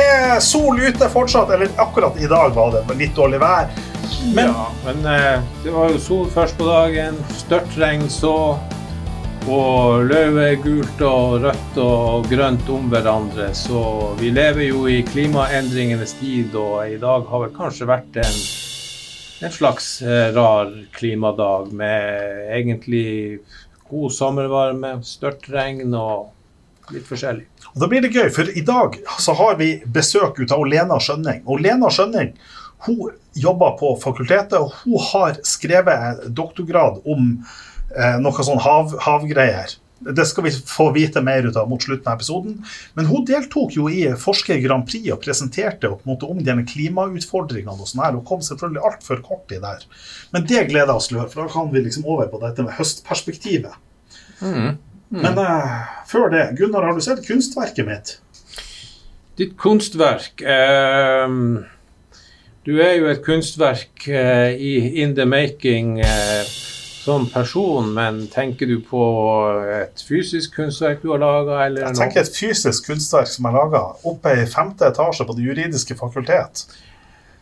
er sol ute fortsatt, eller akkurat i dag var det litt dårlig vær. Men, ja, men eh, det var jo sol først på dagen, størtregn så, og løvet gult og rødt og grønt om hverandre. Så vi lever jo i klimaendringenes tid, og i dag har vel kanskje vært en, en slags eh, rar klimadag med egentlig god sommervarme, størtregn og litt forskjellig. Og Da blir det gøy, for i dag så har vi besøk ut av Lena Skjønning. Og Lena Skjønning hun jobber på fakultetet, og hun har skrevet doktorgrad om eh, noe sånn hav, havgreier. Det skal vi få vite mer ut av mot slutten av episoden. Men hun deltok jo i Forsker Grand Prix og presenterte opp mot om de klimautfordringene. og sånn her, og kom selvfølgelig altfor kort i der. Men det gleder jeg oss til å høre, for da kan vi liksom over på dette med høstperspektivet. Mm. Mm. Men uh, før det, Gunnar, har du sett kunstverket mitt? Ditt kunstverk uh, Du er jo et kunstverk uh, i in the making som person, men tenker du på et fysisk kunstverk du har laga? Jeg tenker et fysisk kunstverk som er laga oppe i femte etasje på Det juridiske fakultet.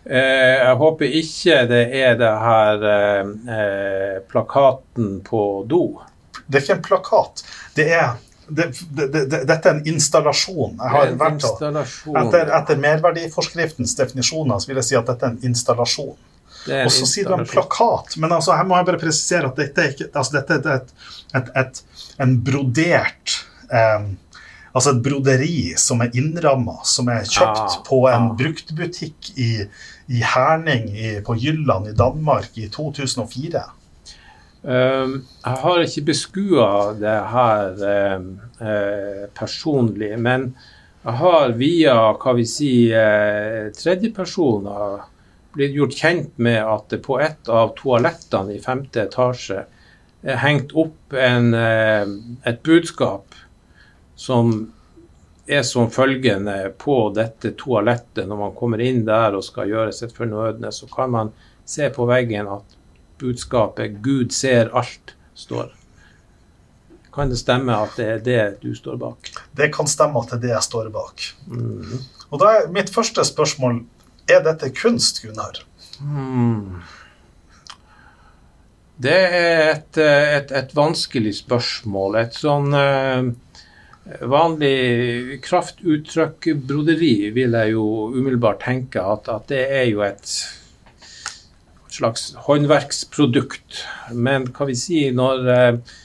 jeg håper ikke det er det her plakaten på do. Det er ikke en plakat. Det er det, det, det, dette er en installasjon. Jeg har vært. Etter, etter merverdiforskriftens definisjoner så vil jeg si at dette er en installasjon. Og så sier du en plakat. Men altså, her må jeg bare presisere at dette er, ikke, altså, dette er et, et, et, en brodert eh, Altså et broderi som er innramma, som er kjøpt ah, på en ah. bruktbutikk i, i Herning i, på Jylland i Danmark i 2004. Ehm, jeg har ikke beskua det her ehm, eh, personlig, men jeg har via hva vi sier, eh, tredjepersoner blitt gjort kjent med at det på et av toalettene i femte etasje er hengt opp en, eh, et budskap som er som følgende på dette toalettet. Når man kommer inn der og skal gjøre sitt fornødne, så kan man se på veggen at budskapet 'Gud ser alt' står. Kan det stemme at det er det du står bak? Det kan stemme at det er det jeg står bak. Mm. Og da er mitt første spørsmål er dette kunst, Gunnar? Mm. Det er et, et, et, vanskelig spørsmål. Et sånn uh, vanlig kraftuttrykk-broderi vil jeg jo umiddelbart tenke at, at det er jo et slags håndverksprodukt. Men hva vi si, når, eh,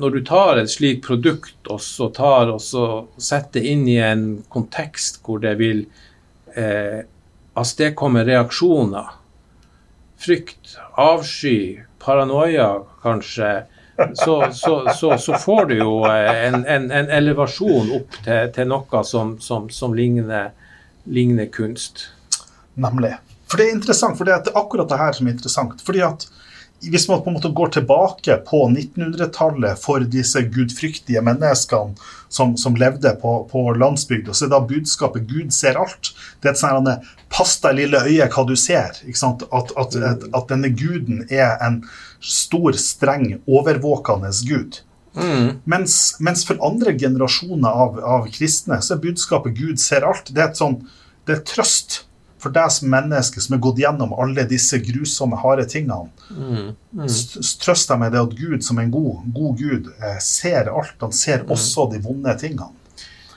når du tar et slikt produkt og så tar og så setter det inn i en kontekst hvor det vil eh, avstedkomme reaksjoner, frykt, avsky, paranoia kanskje, så, så, så, så, får du jo eh, en, en, en elevasjon opp til, til noe som, som, som ligner, ligner kunst. Nemlig. For det er interessant, for det er akkurat det her som er interessant. fordi at hvis man på en måte går tilbake på 1900-tallet for disse gudfryktige menneskene som, som levde på, på landsbygda, så er da budskapet 'Gud ser alt'. Det er et sånt 'pass deg, lille øye, hva du ser'. At, at, at, at, denne guden er en stor, streng, overvåkende gud. Mm. Mens, mens, for andre generasjoner av, av, kristne så er budskapet 'Gud ser alt'. Det er et sånn, det er trøst for deg som menneske som har gått gjennom alle disse grusomme, harde tingene, mm, mm. trøst deg med det at Gud, som en god, god Gud, eh, ser alt. Han ser mm. også de vonde tingene.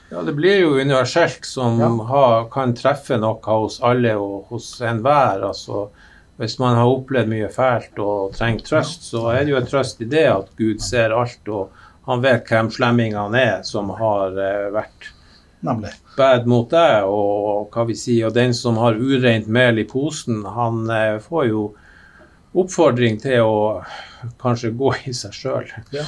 Ja, det blir jo universelt, som ja. har, kan treffe noe hos alle og hos enhver. Altså, hvis man har opplevd mye fælt og trenger trøst, så er det jo en trøst i det at Gud ser alt, og han vet hvem slemmingene er som har uh, vært Nemlig. bad mot deg. Og hva vi sier, og den som har ureint mel i posen, han eh, får jo oppfordring til å kanskje gå i seg sjøl. Ja.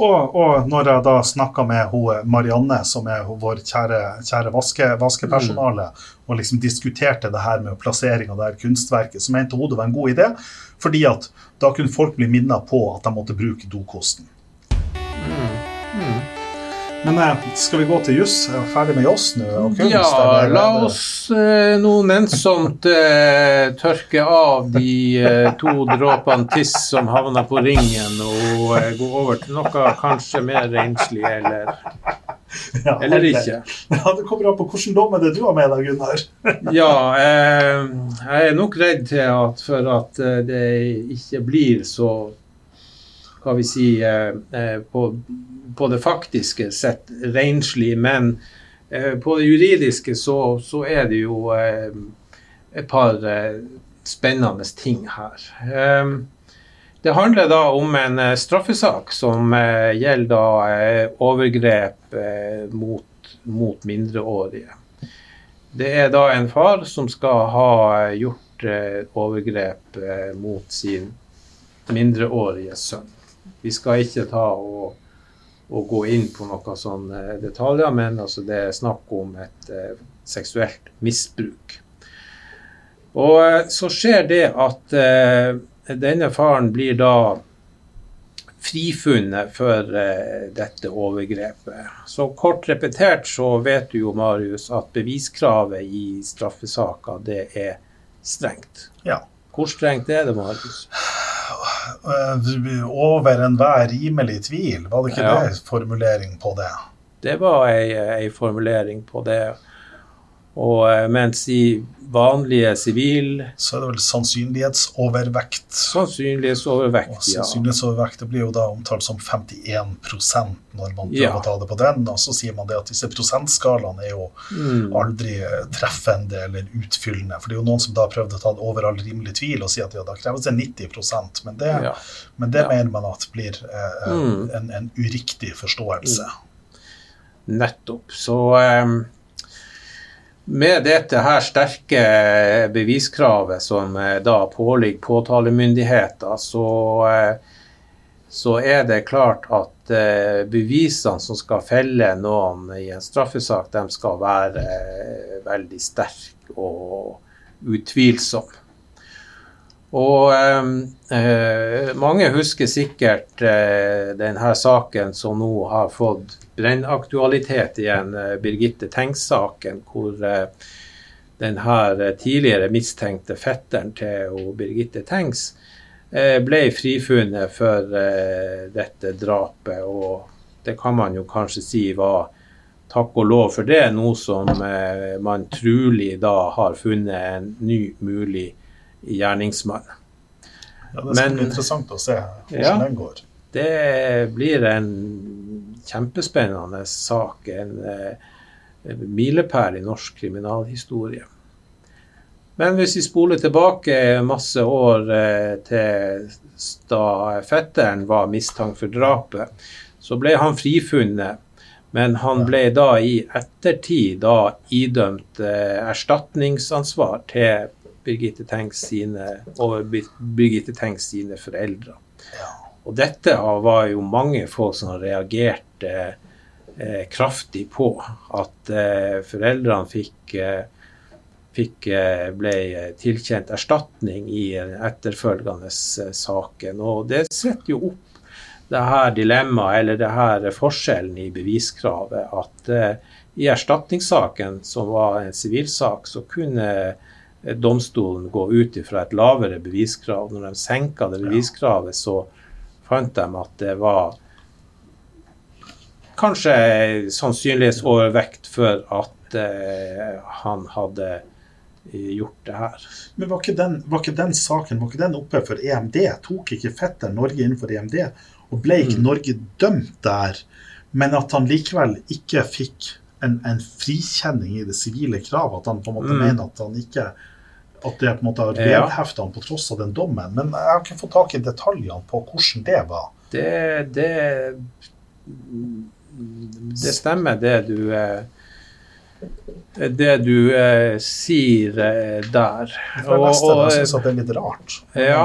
Og, og, når jeg da snakka med hun, Marianne, som er vår kjære, kjære vaske, vaskepersonale, mm. og liksom diskuterte det her med plassering av det her kunstverket, så mente hun det var en god idé, fordi at da kunne folk bli minnet på at de måtte bruke dokosten. Men skal vi gå til juss? Er ferdig med oss nå? Kunst, ja, eller? la oss eh, nå nennsomt eh, tørke av de eh, to dråpene tiss som havna på ringen, og eh, gå over til noe kanskje mer renslig eller Ja, eller ikke. Ja, Det kommer an på hvilken dom er det du har med deg, Gunnar. Ja, eh, jeg er nok redd til at for at eh, det ikke blir så Hva vi si eh, på, på det faktiske sett renslig, men eh, på det juridiske så, så er det jo eh, et par spennende ting her. Det handler da om en straffesak som gjelder overgrep mot, mot mindreårige. Det er da en far som skal ha gjort overgrep mot sin mindreårige sønn. Vi skal ikke ta og, og gå inn på noen sånne detaljer, men altså det er snakk om et eh, seksuelt misbruk. Og eh, så skjer det at eh, denne faren blir da frifunnet for eh, dette overgrepet. Så kort repetert så vet du jo, Marius, at beviskravet i straffesaker, det er strengt. Ja. Hvor strengt er det, Marius? Eh, Over enhver rimelig tvil, var det ikke Ja. det formulering på det? Det var ei, ei formulering på det. Og eh, mens i vanlige sivil Så er det vel sannsynlighetsovervekt. sannsynlighetsovervekt, Og ja. sannsynlighetsovervekt det blir jo da omtalt som 51% når man prøver Ja. å ta det på den. Og så sier man det at disse prosentskalaene er jo Mm. aldri treffende eller utfyllende. For det er jo noen som da prøvde å ta det over all rimelig tvil og si at ja, da kreves det 90% men det, ja. men det Ja. mener man at blir eh, eh, Mm. en, en uriktig forståelse. Nettopp. Så eh, med dette her sterke beviskravet som eh, da påligger påtalemyndigheter, så, eh, så er det klart at eh, bevisene som skal felle noen i en straffesak, de skal være veldig sterke og utvilsomme. Og eh, eh, mange husker sikkert eh, denne saken som nå har fått brennaktualitet igjen, eh, Birgitte Tengs-saken, hvor eh, denne tidligere mistenkte fetteren til Birgitte Tengs eh, ble frifunnet for eh, dette drapet. Og det kan man jo kanskje si var takk og lov for det, nå som eh, man trolig da har funnet en ny mulig gjerningsmann. Ja, det skal Men- bli interessant å se hvordan Ja. den går. Det blir en kjempespennende sak, en en milepæl i norsk kriminalhistorie. Men hvis vi spoler tilbake masse år eh, til da fetteren var mistenkt for drapet, så ble han frifunnet. Men han ble da i ettertid da idømt eh, erstatningsansvar til Birgitte Tengs sine, over Birgitte Tengs sine foreldre. Og dette var jo mange folk som reagerte eh, kraftig på. At eh, foreldrene fikk, eh, fikk eh, ble tilkjent erstatning i den etterfølgende eh, saken. Og det setter jo opp det her dilemmaet, eller det her forskjellen i beviskravet. At eh, i erstatningssaken, som var en sivilsak, så kunne domstolen gå ut ifra et lavere beviskrav. Når de senka det beviskravet, så fant de at det var kanskje sannsynlighetsovervekt for at eh, han hadde eh, gjort det her. Men var ikke, den, var ikke den saken var ikke den oppe for EMD? Tok ikke fetter Norge innenfor EMD? Og ble ikke Mm. Norge dømt der? Men at han likevel ikke fikk en, en frikjenning i det sivile kravet? At han på en måte Mm. mener at han ikke at det på en måte har han på tross av den dommen. Men jeg har ikke fått tak i detaljene på hvordan det var. Det, det, det stemmer, det du eh, det du eh, sier eh, der. For jeg syns det er litt rart. Ja.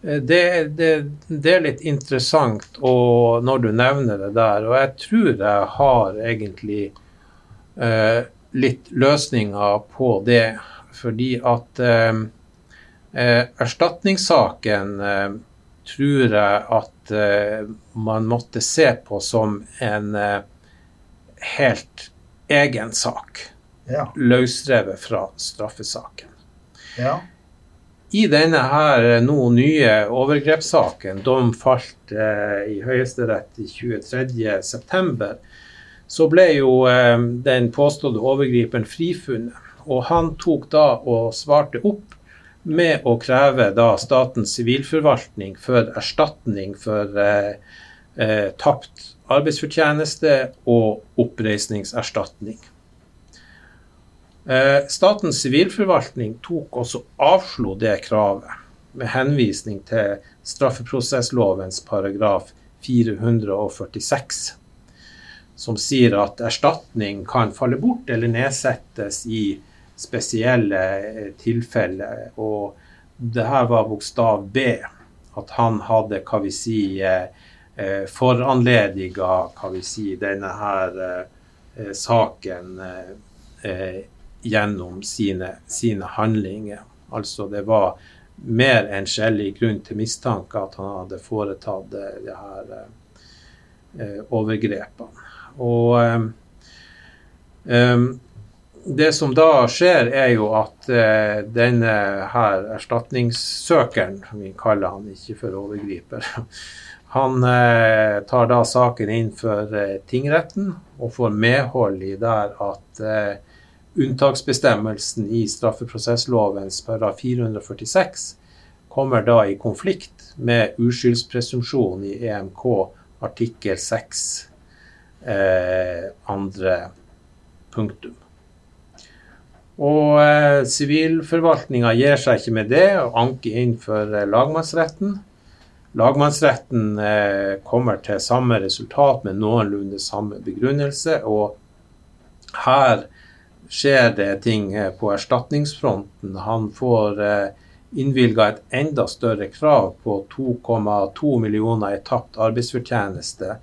Det, det, det er litt interessant og når du nevner det der, og jeg tror jeg har egentlig eh, litt løsninger på det. Fordi at eh, eh, erstatningssaken eh, tror jeg at eh, man måtte se på som en eh, helt egen sak. Ja. Løsrevet fra straffesaken. ja. I denne her eh, nå nye overgrepssaken, dom falt i Høyesterett i 23.9., så ble jo den påståtte overgriperen frifunnet. Og han tok da og svarte opp med å kreve da Statens sivilforvaltning for erstatning for eh, eh, tapt arbeidsfortjeneste og oppreisningserstatning. Eh, Statens sivilforvaltning tok også avslo det kravet med henvisning til straffeprosesslovens paragraf 446 som sier at erstatning kan falle bort eller nedsettes i spesielle tilfelle tilfeller. Og det her var bokstav B. At han hadde, hva vi si, eh, eh, foranlediga, hva vi si, denne her saken gjennom sine, sine handlinger. Altså det var mer enn skjellig grunn til mistanke at han hadde foretatt det her eh, overgrepene. Og um, det som da skjer, er jo at eh, denne her erstatningssøkeren, som vi kaller han ikke for overgriper, han eh, tar da saken inn for eh, tingretten og får medhold i der at unntaksbestemmelsen i straffeprosesslovens § 446 kommer da i konflikt med uskyldspresumpsjon i EMK artikkel 6 eh, andre punktum. Og eh, gir seg ikke med det og anker inn for eh, lagmannsretten. Lagmannsretten eh, kommer til samme resultat med noenlunde samme begrunnelse. Og her skjer det ting eh, på erstatningsfronten. Han får eh, innvilga et enda større krav på 2,2 millioner i tapt arbeidsfortjeneste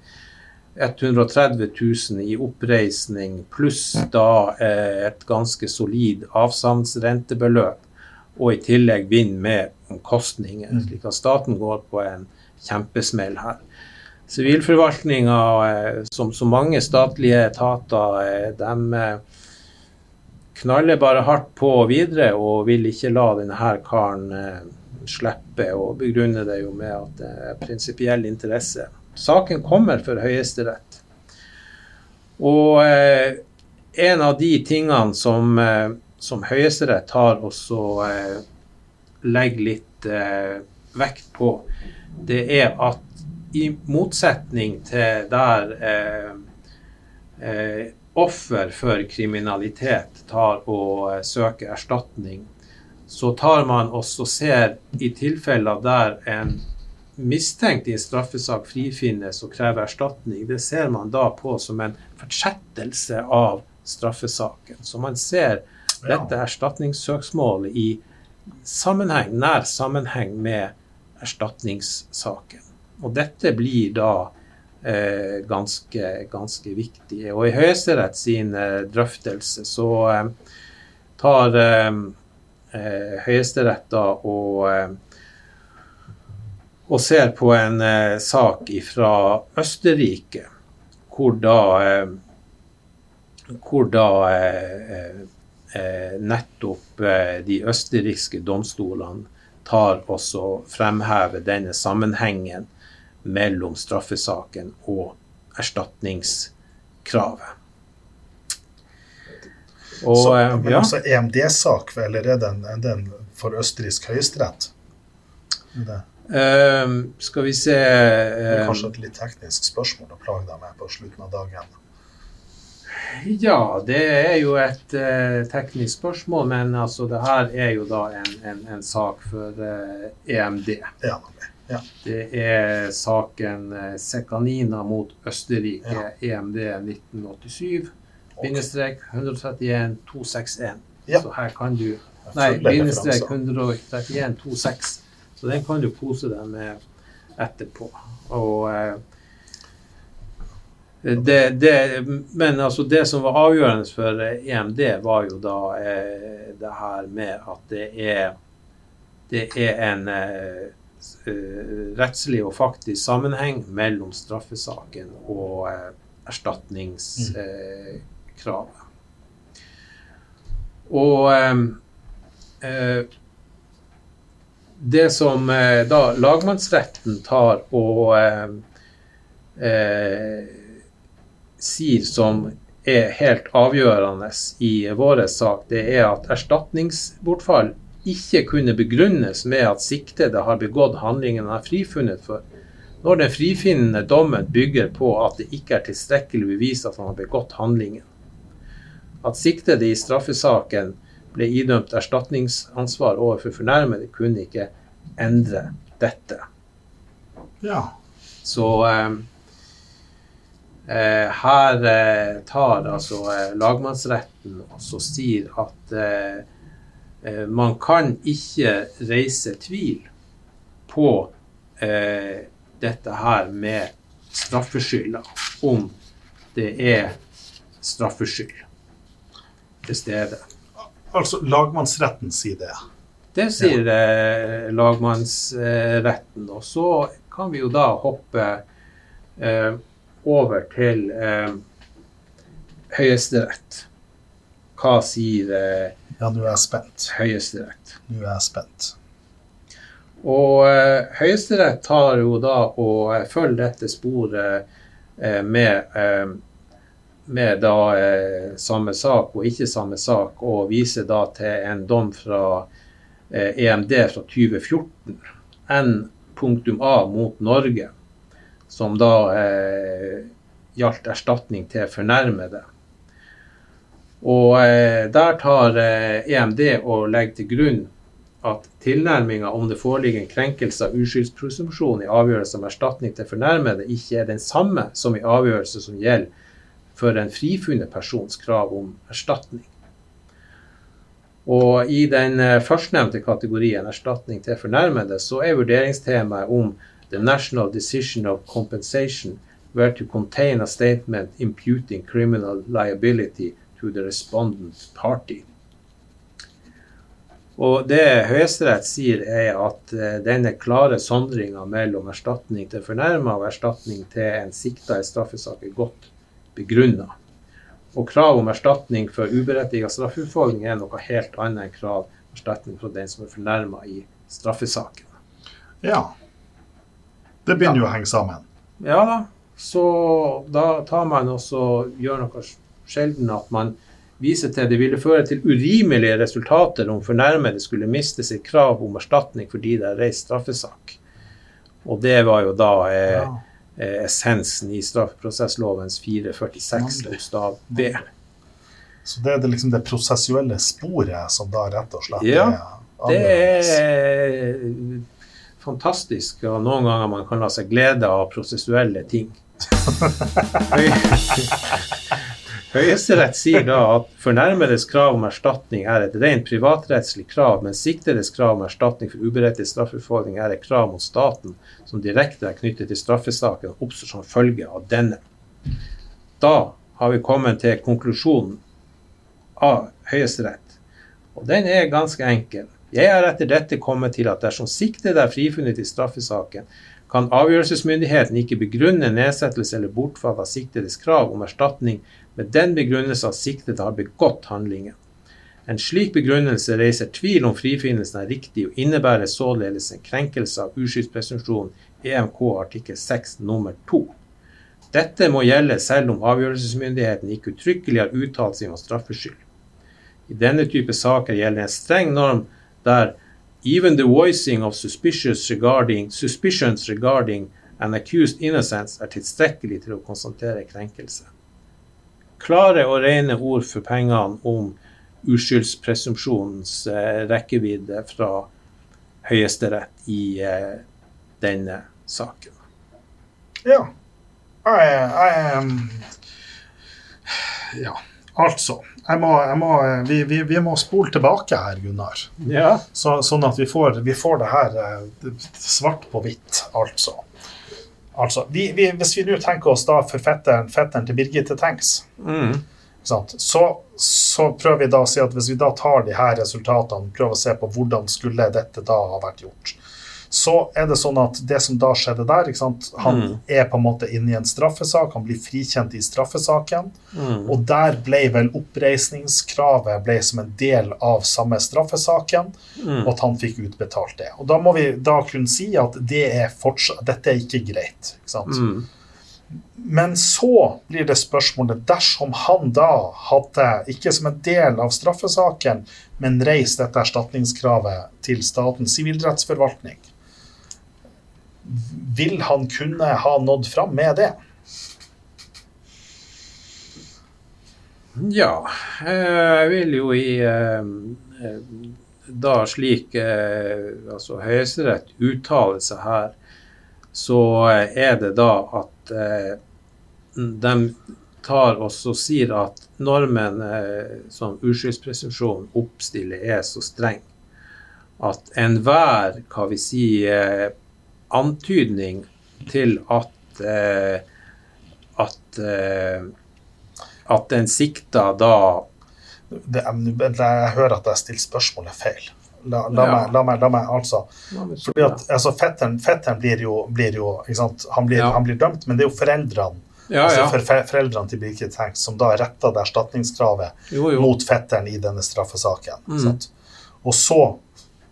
130 000 i oppreisning pluss da eh, et ganske solid avsavnsrentebeløp, og i tillegg vinner med omkostninger. Mm. Slik at staten går på en kjempesmell her. Sivilforvaltninga, eh, som så mange statlige etater, eh, de knaller bare hardt på videre og vil ikke la denne karen slippe, og begrunner det jo med at det er prinsipiell interesse. Saken kommer for Høyesterett. Og eh, en av de tingene som, eh, som Høyesterett har også eh, legger litt eh, vekt på, det er at i motsetning til der eh, eh, offer for kriminalitet tar og søker erstatning, så tar man også ser i tilfeller der en mistenkt i en straffesak frifinnes og krever erstatning, det ser man da på som en fortsettelse av straffesaken. Så man ser dette erstatningssøksmålet i sammenheng, nær sammenheng med erstatningssaken. Og dette blir da eh, ganske, ganske, viktig. Og i Høyesterett sin eh, drøftelse så eh, tar eh, eh, Høyesterett da og eh, og ser på en eh, sak fra Østerrike, hvor da, eh, hvor da eh, eh nettopp eh, de østerrikske domstolene tar også fremhever denne sammenhengen mellom straffesaken og erstatningskravet. Og, Så, men ja. også EMD-sak, eller er den, den for østerriksk høyesterett? Det. Uh, skal vi se uh, kanskje et litt teknisk spørsmål å plage deg med på slutten av dagen? Ja, det er jo et uh, teknisk spørsmål, men altså det her er jo da en, en, en sak for EMD. Ja, ja. Det er saken Sekanina mot Østerrike, ja. EMD 1987, bindestrek 131 261. Så her kan du Nei, bindestrek 131 26. Så den kan du kose deg med etterpå. Og eh, det, det, men altså det som var avgjørende for EMD, var jo da eh, det her med at det er, det er en eh, eh rettslig og faktisk sammenheng mellom straffesaken og eh, erstatningskravet. og eh, det som eh, da lagmannsretten tar og eh, eh, sier som er helt avgjørende i vår sak, det er at erstatningsbortfall ikke kunne begrunnes med at siktede har begått handlingen han er frifunnet for, når den frifinnende dommen bygger på at det ikke er tilstrekkelig bevis at han har begått handlingen. At siktede i straffesaken ble idømt erstatningsansvar overfor fornærmede, kunne ikke endre dette. Ja. Så eh, eh, her eh, tar altså eh, lagmannsretten og så sier at eh, eh, man kan ikke reise tvil på dette her med straffeskylda, om det er straffskyld til stede. Altså lagmannsretten sier det? Det sier ja. lagmannsretten. Og så kan vi jo da hoppe eh, over til eh, Høyesterett. Hva sier eh, Ja, nå er jeg spent. Høyesterett? Nå er jeg spent. Og eh, Høyesterett tar jo da og eh, følger dette sporet eh, med, eh, med da samme sak og ikke samme sak, og viser da til en dom fra EMD e fra 2014. N punktum A mot Norge, som da eh, gjaldt erstatning til fornærmede. Og eh, Der tar eh, EMD og legger til grunn at tilnærminga om det foreligger en krenkelse av uskyldspresumpsjon i avgjørelse om erstatning til fornærmede, ikke er den samme som i avgjørelse som gjelder for en frifunnet persons krav om erstatning. Og I den eh, førstnevnte kategorien, erstatning til fornærmede, så er vurderingstemaet om the national decision of compensation were to contain a statement imputing criminal liability to the respondent party. Og Det Høyesterett sier, er at uh, denne klare sondringa mellom erstatning til fornærma og erstatning til en sikta i straffesak er godt begrunna. Og krav om erstatning for uberettiget straffeutfordring er noe helt annet enn krav om erstatning fra den som er fornærma i straffesaken. Ja. Det begynner jo å henge sammen. Ja da. Så da tar man også gjør noe sjelden at man viser til det ville føre til urimelige resultater om fornærmede skulle miste sitt krav om erstatning fordi det er reist straffesak. Og det var jo da eh, ja. Eh, essensen i straffeprosesslovens 446 bokstav B. Så det er det, liksom det prosessuelle sporet som da rett og slett ja, er det er fantastisk, og noen ganger man kan la seg glede av prosessuelle ting. Høyesterett sier da at fornærmedes krav om erstatning er et rent privatrettslig krav, men siktedes krav om erstatning for uberettiget straffeutfordring er et krav mot staten som direkte er knyttet til straffesaken og oppstår som følge av denne. Da har vi kommet til konklusjonen av Høyesterett, og den er ganske enkel. Jeg har etter dette kommet til at dersom siktede er frifunnet i straffesaken, kan avgjørelsesmyndigheten ikke begrunne nedsettelse eller bortfall av siktedes krav om erstatning med den begrunnelse at siktede har begått handlingen. En slik begrunnelse reiser tvil om frifinnelsen er riktig og innebærer således en krenkelse av uskyldspresumpsjonen EMK artikkel 6 nummer 2. Dette må gjelde selv om avgjørelsesmyndigheten ikke uttrykkelig har uttalt seg om straffskyld. I denne type saker gjelder en streng norm der even the voicing of suspicions regarding, suspicions regarding an accused innocence er tilstrekkelig til å konstatere krenkelse klare og rene ord for pengene om uskyldspresumpsjonens eh, rekkevidde fra Høyesterett i eh, denne saken. Ja. Jeg, jeg, Ja, altså. Jeg må, jeg må, vi, vi, vi, må spole tilbake her, Gunnar. Ja. Så, sånn at vi får, vi får det her eh, svart på hvitt, altså. Altså, vi, vi, hvis vi nå tenker oss da for fetteren, fetteren til Birgitte Tengs, mm. så, så, prøver vi da å si at hvis vi da tar de her resultatene, prøver å se på hvordan skulle dette da ha vært gjort, så er det sånn at det som da skjedde der Han mm. er på en måte inne i en straffesak, han blir frikjent i straffesaken. Mm. Og der ble vel oppreisningskravet ble som en del av samme straffesaken, mm. og at han fikk utbetalt det. Og da må vi da kunne si at det er fortsatt, dette er ikke greit. ikke sant? Mm. Men så blir det spørsmålet dersom han da hadde, ikke som en del av straffesaken, men reist dette erstatningskravet til Statens sivilrettsforvaltning, vil han kunne ha nådd fram med det? Ja, jeg vil jo i eh, da slik eh, altså Høyesterett uttaler seg her, så er det da at eh, de tar også sier at normen som uskyldspresumpsjon oppstiller, er så streng at enhver hva vi si, antydning til at at at den sikta da det, Jeg hører at jeg stiller spørsmålet feil. La, la, ja. meg, la, meg, la, meg, altså fordi at altså, Fetteren, fetteren blir jo, blir jo han blir, ja. han, blir, dømt, men det er jo foreldrene ja, altså for foreldrene til Birgit Tengs som da retta det erstatningskravet jo, jo. mot fetteren i denne straffesaken. Mm. Og så,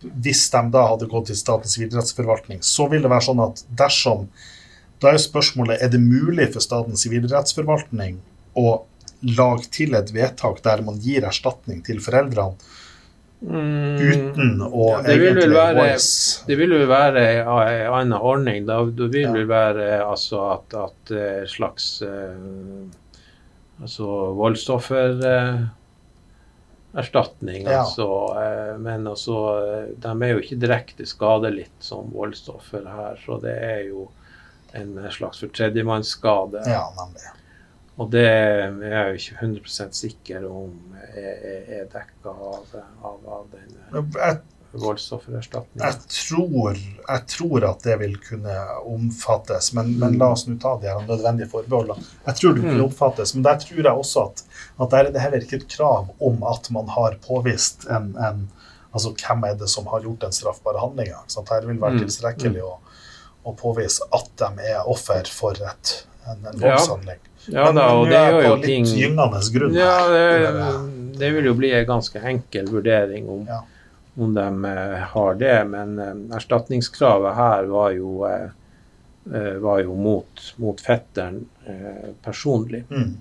hvis de da hadde gått til Statens sivilrettsforvaltning, så vil det være sånn at dersom Da er spørsmålet er det mulig for Statens sivilrettsforvaltning å lage til et vedtak der man gir erstatning til foreldrene mm, uten å ja, det egentlig være, voice Det vil jo være en annen ordning. Da, det vil det ja. være altså at, at eh, slags uh, altså voldsoffererstatning. Uh, ja. altså, uh, men altså, de er jo ikke direkte skadelidt som voldsoffer her, så det er jo en slags for tredjemannsskade. Ja, nemlig. Og det er jeg jo ikke 100 sikker om er, er dekka av, av, av den. Jeg tror, jeg tror at det vil kunne omfattes, men, men mm. la oss nå ta de her nødvendige forbeholdene. Jeg tror det vil kunne mm. men der tror jeg også at, at der er det heller ikke et krav om at man har påvist en, en altså hvem er det som har gjort den straffbare handlinga. Her vil være mm. tilstrekkelig å, å, påvise at de er offer for et, en, en voldshandling. Ja. Ja da, og det gjør jo ting Ja, det, det, vil jo bli en ganske enkel vurdering om, ja. Om de uh, har det. Men uh, erstatningskravet her var jo, uh, var jo mot, mot fetteren personlig. Mm.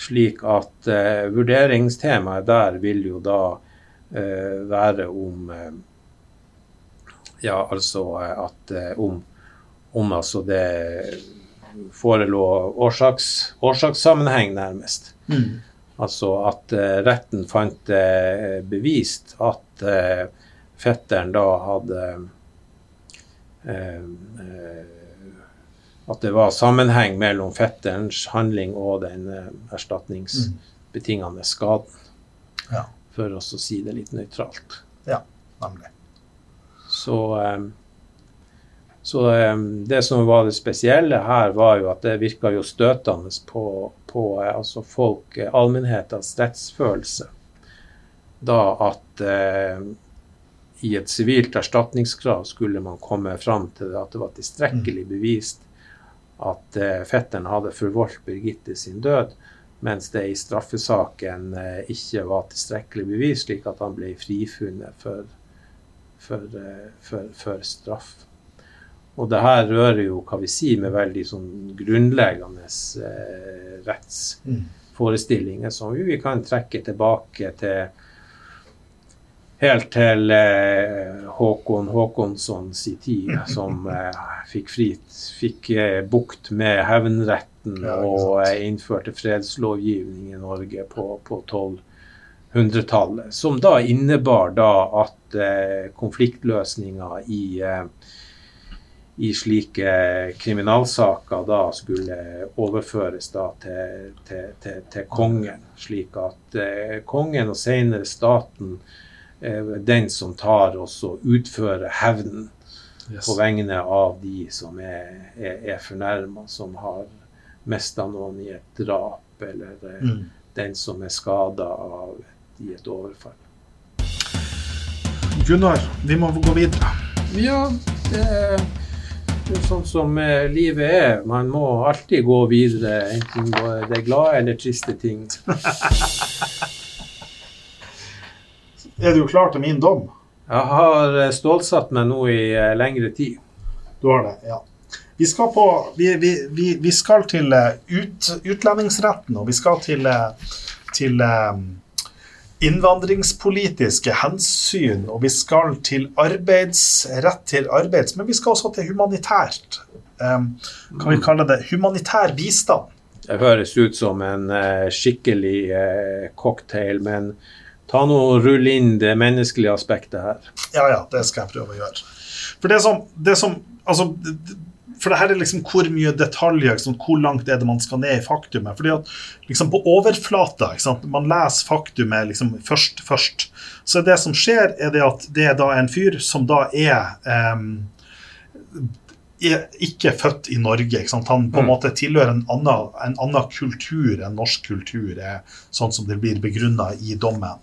Slik at vurderingstemaet der vil jo da være om Ja, altså at om, om altså det forelå årsaks, årsakssammenheng, nærmest. Mm. Altså at uh, retten fant det uh, bevist at uh, fetteren da hadde At det var sammenheng mellom fetterens handling og den erstatningsbetingende skaden. Ja. For å si det litt nøytralt. Ja, nemlig. Så så Det som var det spesielle her, var jo at det virka jo støtende på, på altså folk, allmennhetens rettsfølelse. Da at eh, i et sivilt erstatningskrav skulle man komme fram til at det var tilstrekkelig mm. bevist at eh, fetteren hadde forvoldt Birgitte sin død, mens det i straffesaken eh, ikke var tilstrekkelig bevis, slik at han ble frifunnet for, for, eh, for, for straff. Og det her rører jo hva vi sier med veldig sånn grunnleggende eh, rettsforestillinger som vi, kan trekke tilbake til helt til eh, Håkon Håkonsson sin tid, som eh, fikk, frit, fikk eh, bukt med hevnretten ja, og eh, innførte fredslovgivning i Norge på, på 1200-tallet. Som da innebar da at eh, konfliktløsninga i i slike kriminalsaker da skulle overføres da til, til, til, til kongen. Slik at eh, kongen og senere staten er den som tar og utfører hevnen yes. på vegne av de som er, er, er fornærma, som har mista noen i et drap, eller eh, mm. den som er skada i et overfall. Gunnar, vi må gå videre. Ja, det det er sånn som eh, livet er. Man må alltid gå videre, enten det er glade eller triste ting. er du klar til min dom? Jeg har eh, stålsatt meg nå i eh, lengre tid. Du har det, ja. Vi skal, på, vi, vi, vi, vi skal til eh, ut, utlendingsretten, og vi skal til, eh, til um, innvandringspolitiske hensyn, og vi skal til arbeids, rett til arbeids, men vi skal også til humanitært. Um, kan vi kalle det humanitær bistand? Det høres ut som en uh, skikkelig uh, cocktail, men ta nå og rull inn det menneskelige aspektet her. Ja, ja, det skal jeg prøve å gjøre. For det som, det som altså, for det her er liksom hvor mye detaljer, liksom, hvor langt er det man skal ned i faktumet. fordi at liksom På overflata, man leser faktumet liksom først, først. Så det som skjer, er det at det er da en fyr som da er um, er ikke født i Norge. Han på en mm. måte tilhører en annen, en annen kultur enn norsk kultur, er sånn som det blir begrunna i dommen.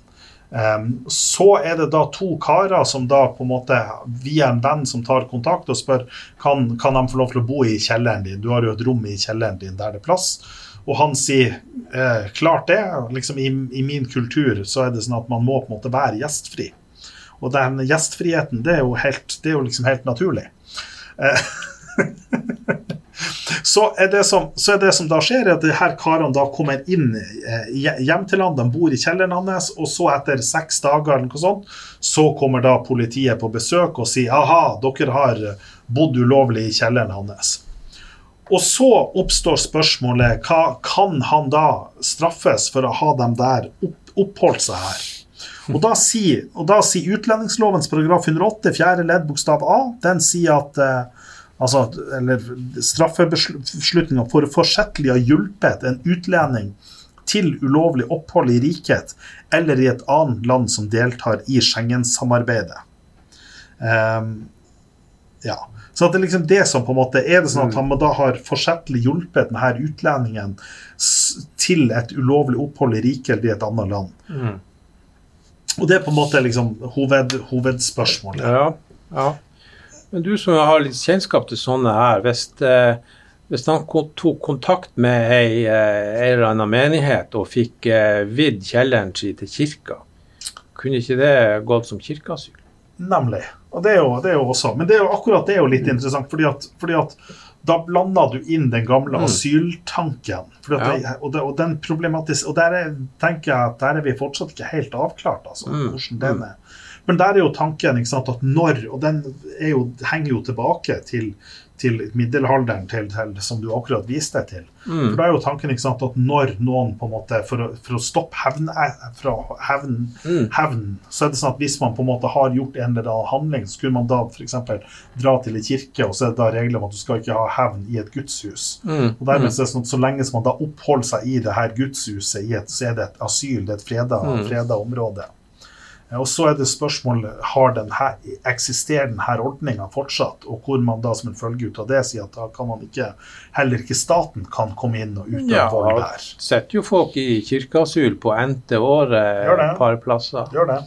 Um, så er det da to karer som da på en måte via en venn som tar kontakt og spør kan, kan de få lov til å bo i kjelleren din. Du har jo et rom i kjelleren din der det er plass. Og han sier eh, klart det. Liksom i, i, min kultur så er det sånn at man må på en måte være gjestfri. Og den gjestfriheten, det er jo, helt, er jo liksom helt naturlig. Eh, Så er, det som, så er det som da skjer, at de her karene da kommer inn eh, hjem til han, de bor i kjelleren hans, og så etter seks dager eller noe sånt, så kommer da politiet på besøk og sier aha, dere har bodd ulovlig i kjelleren hans. Og så oppstår spørsmålet hva kan han da straffes for å ha dem der opp, oppholdt seg her? Og da sier, og utlendingslovens paragraf 108 fjerde ledd bokstav A den sier at eh, altså, eller straffebeslutninga for forsettlig å ha hjulpet en utlending til ulovlig opphold i riket eller i et annet land som deltar i Schengen-samarbeidet. Um, ja. Så det er liksom det som på en måte Er det sånn at han da har forsettlig hjulpet denne utlendingen til et ulovlig opphold i riket eller i et annet land? Mm. Og det er på en måte liksom hoved, hovedspørsmålet. Ja, ja. Men du som har litt kjennskap til sånne her, hvis, eh, hvis han tok kontakt med ei, eh, ei eller annen menighet og fikk eh, vidd kjelleren sin til kirka, kunne ikke det gått som kirkeasyl? Nemlig. Og det er, jo, det er jo også, Men det er jo akkurat det er jo litt interessant, fordi at, fordi at da blander du inn den gamle mm. asyltanken. Ja. Og, det, og, den problematis og der er, tenker jeg at der er vi fortsatt ikke helt avklart. altså, mm. hvordan den er. Men der er jo tanken sant, at når, og den jo, henger jo tilbake til, til middelalderen, til, til, som du akkurat viste deg til. Mm. For da er jo tanken sant, at når noen på en måte, For å, for å stoppe hevn, fra hevn, mm. hevn, så er det sånn at hvis man på en måte har gjort en eller annen handling, så skulle man da f.eks. dra til en kirke, og så er det da regler om at du skal ikke ha hevn i et gudshus. Mm. Og dermed mm. så er det sånn at Så lenge som man da oppholder seg i det her gudshuset, i et, så er det et asyl, det er et freda, mm. freda område. Og så er det spørsmålet har den her, eksisterer denne ordninga fortsatt, og hvor man da som en følge ut av det sier at da kan man ikke, heller ikke staten kan komme inn og utøve ja, vold der. Setter jo folk i kirkeasyl på endte året et par plasser. Gjør det.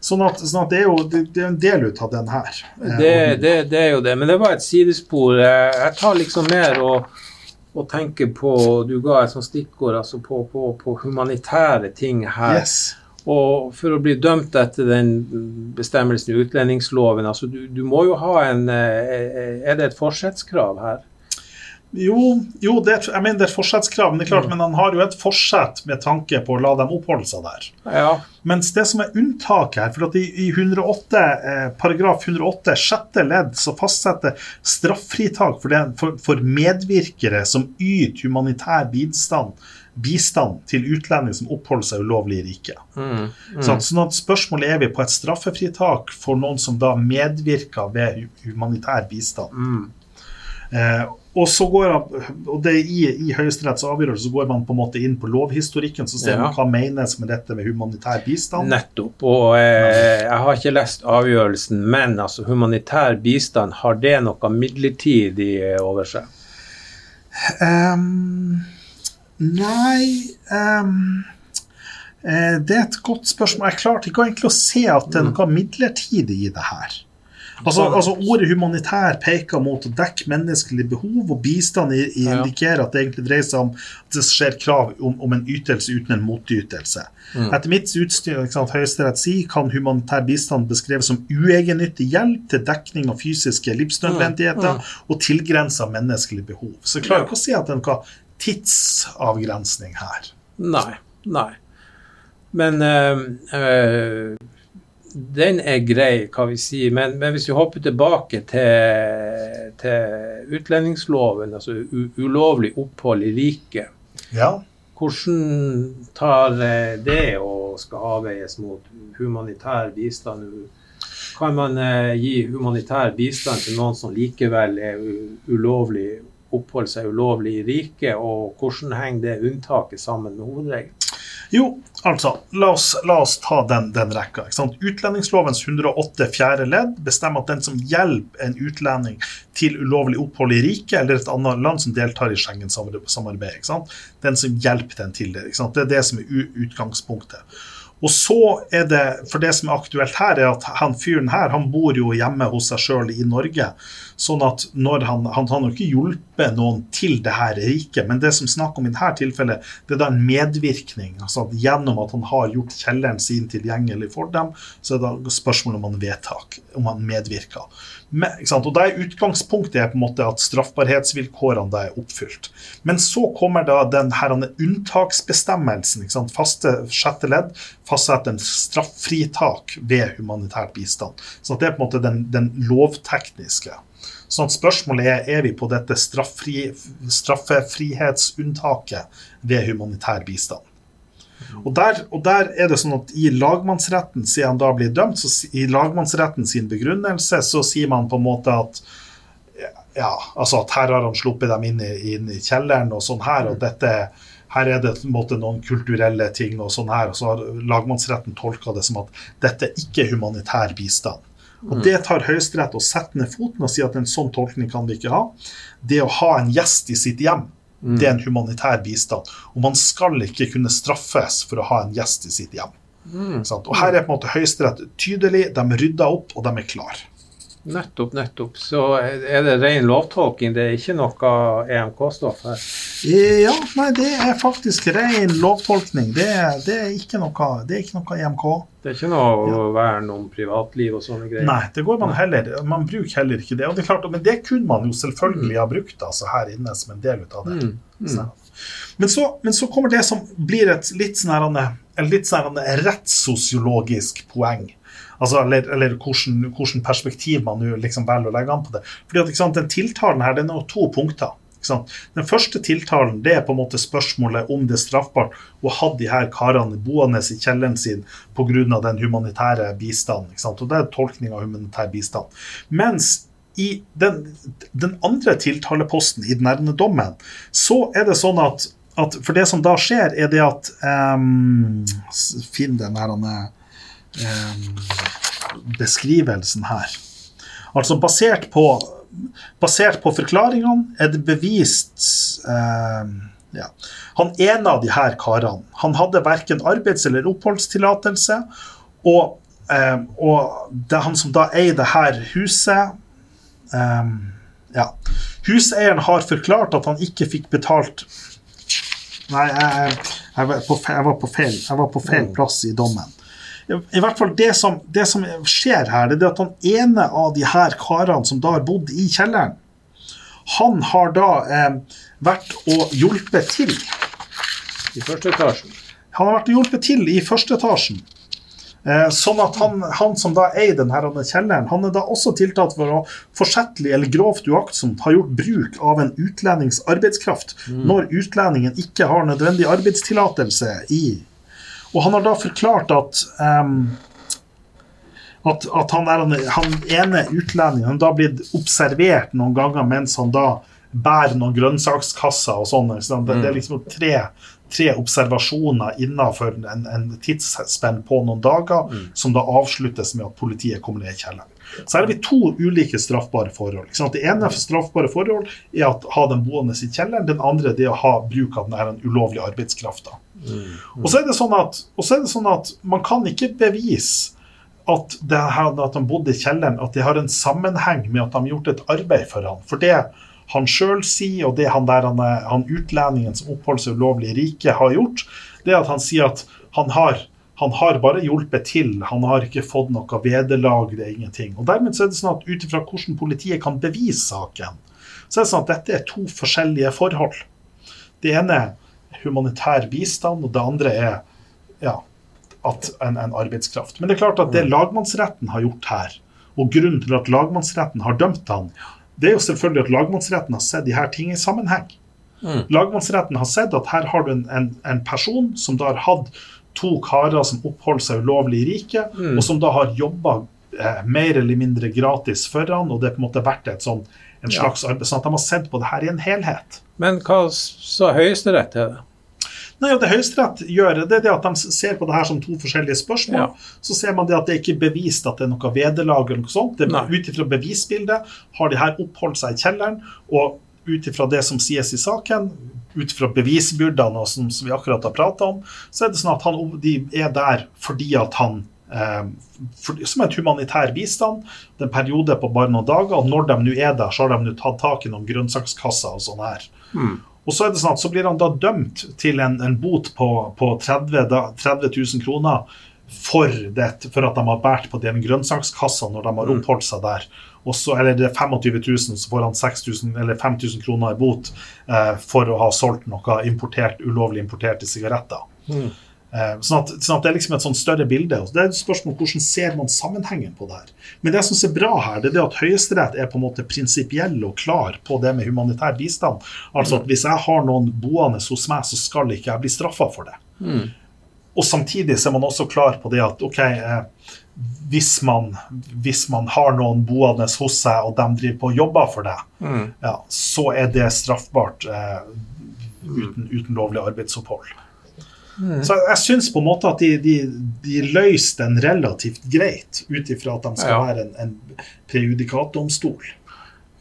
Sånn at, sånn at det, er jo, det, det, er en del ut av den her. Eh, det, det, det, er jo det, men det var et sidespor. Jeg tar liksom mer og, og tenker på Du ga et sånt stikkord altså på, på, på humanitære ting her. Yes. Og for å bli dømt etter den bestemmelsen i utlendingsloven, altså du, du må jo ha en eh, Er det et forsettskrav her? Jo, jo det, jeg mener det er et forsettskrav, men det er klart, mm. men han har jo et forsett med tanke på å la dem oppholde seg der. Ja. Mens det som er unntaket her, for at i, i 108, eh, paragraf 108 sjette ledd så fastsetter straffritak for, det, for, for medvirkere som yter humanitær bistand bistand til utlendinger som oppholder seg ulovlig i riket. Mm, mm. Sånn at spørsmålet er vi på et straffefritak for noen som da medvirker ved humanitær bistand. Mm. Eh, og så går og det I, i Høyesteretts avgjørelse så går man på en måte inn på lovhistorikken så ser ja. man hva menes med dette med humanitær bistand. Nettopp. og eh, Jeg har ikke lest avgjørelsen, men altså humanitær bistand, har det noe midlertidig over seg? Um, Nei um, Det er et godt spørsmål. Jeg klarte ikke egentlig å se at det er noe midlertidig i det her. Altså, altså Ordet humanitær peker mot å dekke menneskelige behov, og bistand indikerer at det egentlig dreier seg om at det skjer krav om, om en ytelse uten en motytelse. Mm. Etter mitt utstyr, sant, Høyesterett sier, kan humanitær bistand beskreves som uegennyttig hjelp til dekning av fysiske livsnødvendigheter Mm. og tilgrensa menneskelige behov. Så jeg klarer ikke å si at det er noe tidsavgrensning her. Nei. Nei. Men øh, øh, den er grei, hva vi sier. Men, men hvis vi hopper tilbake til, til utlendingsloven, altså ulovlig opphold i riket, Ja. hvordan tar eh, det og skal avveies mot humanitær bistand? Kan man gi humanitær bistand til noen som likevel er ulovlig oppholder seg ulovlig i riket, og hvordan henger det unntaket sammen med hovedregelen? Jo, altså, la oss, la oss ta den, den rekka. Utlendingslovens 108 fjerde ledd bestemmer at den som hjelper en utlending til ulovlig opphold i riket eller et annet land som deltar i Schengen-samarbeidet, den som hjelper den til det. Det er det som er utgangspunktet. Og så er det, for det som er aktuelt her, er at han fyren her han bor jo hjemme hos seg sjøl i Norge. Sånn at når han, han har ikke hjulpet noen til det her riket, men det som snakker om i dette tilfellet, det er da en medvirkning. altså at Gjennom at han har gjort kjelleren sin tilgjengelig for dem, så er det spørsmål om han vedtak, om han medvirker. Men? Og da er Utgangspunktet er på en måte at straffbarhetsvilkårene er oppfylt. Men så kommer da den her unntaksbestemmelsen. Ikke sant? Faste sjette ledd fastsetter en straffritak ved humanitær bistand. Så det er på en måte den, den lovtekniske. Sånn at spørsmålet er er vi på dette straffri, straffefrihetsunntaket ved humanitær bistand. Og der, og der er det sånn at I lagmannsretten, siden han da blir dømt, så i lagmannsretten sin begrunnelse, så sier man på en måte at ja, altså at her har han sluppet dem inn i, inn i kjelleren og sånn her, og dette her er det på en måte noen kulturelle ting og sånn her, og så har lagmannsretten tolka det som at dette ikke er humanitær bistand. Og Det tar Høyesterett og setter ned foten og sier at en sånn tolkning kan vi ikke ha. Det å ha en gjest i sitt hjem, det er en humanitær bistand. Og man skal ikke kunne straffes for å ha en gjest i sitt hjem. Sant? Og Her er på en måte Høyesterett tydelig, de rydder opp, og de er klar. Nettopp, nettopp. Så er det ren lovtolking, det er ikke noe EMK-stoff her? Ja, nei, det er faktisk ren lovtolkning. Det, det, er ikke noe, det er ikke noe EMK. Det er ikke noe vern om privatliv og sånne greier? Nei, det går man heller Man bruker heller ikke det. Og det er klart, Men det kunne man jo selvfølgelig ha brukt altså, her inne som en del av det. Mm, mm. Men, så, men så kommer det som blir et litt sånn en litt sånn rettssosiologisk poeng. Altså, eller eller hvordan, hvordan perspektiv man liksom velger å legge an på det. Fordi at, sant, Den tiltalen her den har to punkter. Den første tiltalen det er på en måte spørsmålet om det er straffbart å ha de her karene boende i kjelleren sin pga. den humanitære bistanden. Ikke sant? Og Det er tolkning av humanitær bistand. Mens i den, den andre tiltaleposten i den nærmere dommen, så er det sånn at, at For det som da skjer, er det at um, Finn den her um, beskrivelsen her. Altså basert på, basert på forklaringene er det bevist eh, ja. Han ene av de her karene han hadde verken arbeids- eller oppholdstillatelse. Og, eh, og det er han som da eier det her huset eh, ja. Huseieren har forklart at han ikke fikk betalt Nei, jeg, jeg, var på, jeg, var på feil, jeg var på feil plass i dommen. I, hvert fall Det som, det som skjer her, det er at han ene av de her karene som da har bodd i kjelleren, han har da eh, vært og hjulpet til. I første etasjen? Han har vært og hjulpet til i første etasjen. Eh, sånn at han, han som da eier den her kjelleren, han er da også tiltalt for å forsettlig eller grovt uaktsomt ha gjort bruk av en utlendings arbeidskraft når utlendingen ikke har nødvendig arbeidstillatelse i Og han har da forklart at um, at, at han, er, han ene utlendingen da blitt observert noen ganger mens han da bærer noen grønnsakskasser og sånn. Det, det er liksom tre, tre observasjoner innenfor en, en tidsspenn på noen dager, som da avsluttes med at politiet kommer ned i kjelleren. Så her har vi to ulike straffbare forhold. Det ene straffbare forhold er å ha den boende i kjelleren. Den andre det er å ha bruk av den ulovlige arbeidskrafta. Og så er det sånn at, er det sånn at man kan ikke bevise at, det her, at han bodde i kjelleren, at det har en sammenheng med at de har gjort et arbeid for han. For det han sjøl sier, og det han, der, han, er- han utlendingen som oppholder seg ulovlig i riket, har gjort, det er at han sier at han har, han har bare hjulpet til, han har ikke fått noe vederlag, det er ingenting. Og Dermed så er det sånn at ut ifra hvordan politiet kan bevise saken, så er det sånn at dette er to forskjellige forhold. Det ene er humanitær bistand, og det andre er ja, at en, en arbeidskraft. Men det er klart at det lagmannsretten har gjort her, og grunnen til at lagmannsretten har dømt han, det er jo selvfølgelig at lagmannsretten har sett de her tingene i sammenheng. Lagmannsretten har sett at her har du en, en, en person som da har hatt to karer som oppholder seg ulovlig i riket, og som da har jobba eh, mer eller mindre gratis for han, og det er på en måte vært et sånn, en Ja. slags arbeid, sånn at de har sett på det her i en helhet. Men hva sa Høyesterett til det? Nei, og Det Høyesterett gjør, det er det at de ser på det her som to forskjellige spørsmål. Ja. Så ser man det at det er ikke bevist at det er noe vederlag eller noe sånt. Det er Ut ifra bevisbildet har de her oppholdt seg i kjelleren, og ut ifra det som sies i saken, ut fra bevisbyrdene og som, som vi akkurat har prata om, så er det sånn at han, de er der fordi at han eh, for, som en humanitær bistand. Det er en periode på bare noen dager. og Når de nå er der, så har de nå tatt tak i noen grønnsakskasser og sånn her. Og så er det sånn at så blir han da dømt til en, en bot på, på 30, da, 30 000 kroner for, det, for at de har båret på den grønnsakskassa når de har oppholdt seg der. Og så, eller det er 25 000, så får han 6000 eller 5000 kroner i bot eh, for å ha solgt noe importert, ulovlig importerte sigaretter. Eh, sånn, at, sånn at det er liksom et sånn større bilde. og Det er et spørsmål hvordan ser man sammenhengen på det her. Men det som er bra her, det er det at Høyesterett er på en måte prinsipiell og klar på det med humanitær bistand. Altså at hvis jeg har noen boende hos meg, så skal ikke jeg bli straffa for det. Og samtidig så er man også klar på det at ok, eh, hvis, man, hvis man har noen boende hos seg, og de driver på og jobber for det, ja, så er det straffbart eh, uten, uten lovlig arbeidsopphold. Så jeg syns på en måte at de, de, de løste den relativt greit, ut ifra at de skal Ja. være en, en prejudikatdomstol.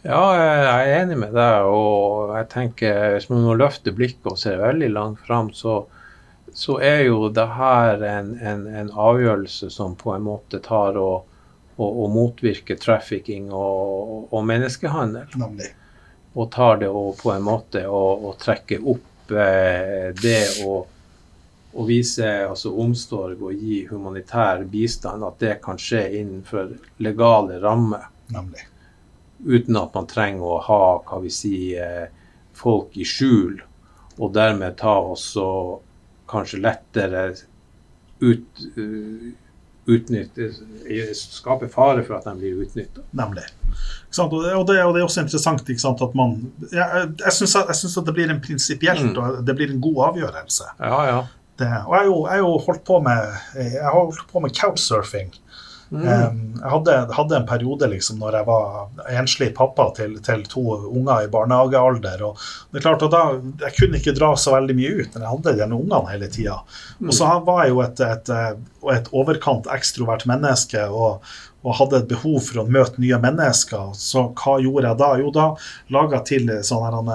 Ja, jeg er enig med deg, og jeg tenker hvis man må løfte blikket og se veldig langt fram, så, så er jo det her en, en, en avgjørelse som på en måte tar og, og, og motvirker trafficking og, og menneskehandel. Nemlig. Og tar det og på en måte og, trekker opp eh, det å, og vise altså omsorg og gi humanitær bistand, at det kan skje innenfor legale rammer Nemlig. uten at man trenger å ha hva vi sier, folk i skjul, og dermed ta også kanskje lettere ut, uh, utnytte, skape fare for at de blir utnytta. Nemlig. Og, det, og, det, og det er også interessant sant, at man Jeg, jeg syns at, det blir en prinsipielt Mm. og det blir en god avgjørelse. Ja, ja. Det, og jeg har jo, jeg har jo holdt på med jeg har holdt på med couchsurfing. Mm. Jeg hadde, hadde en periode liksom når jeg var enslig pappa til, til to unger i barnehagealder. og det er klart at da, Jeg kunne ikke dra så veldig mye ut men jeg hadde de ungene hele tida. Og så var jeg jo et, et, et overkant ekstrovert menneske og, og hadde et behov for å møte nye mennesker. Så hva gjorde jeg da? Jo, da laga jeg til sånn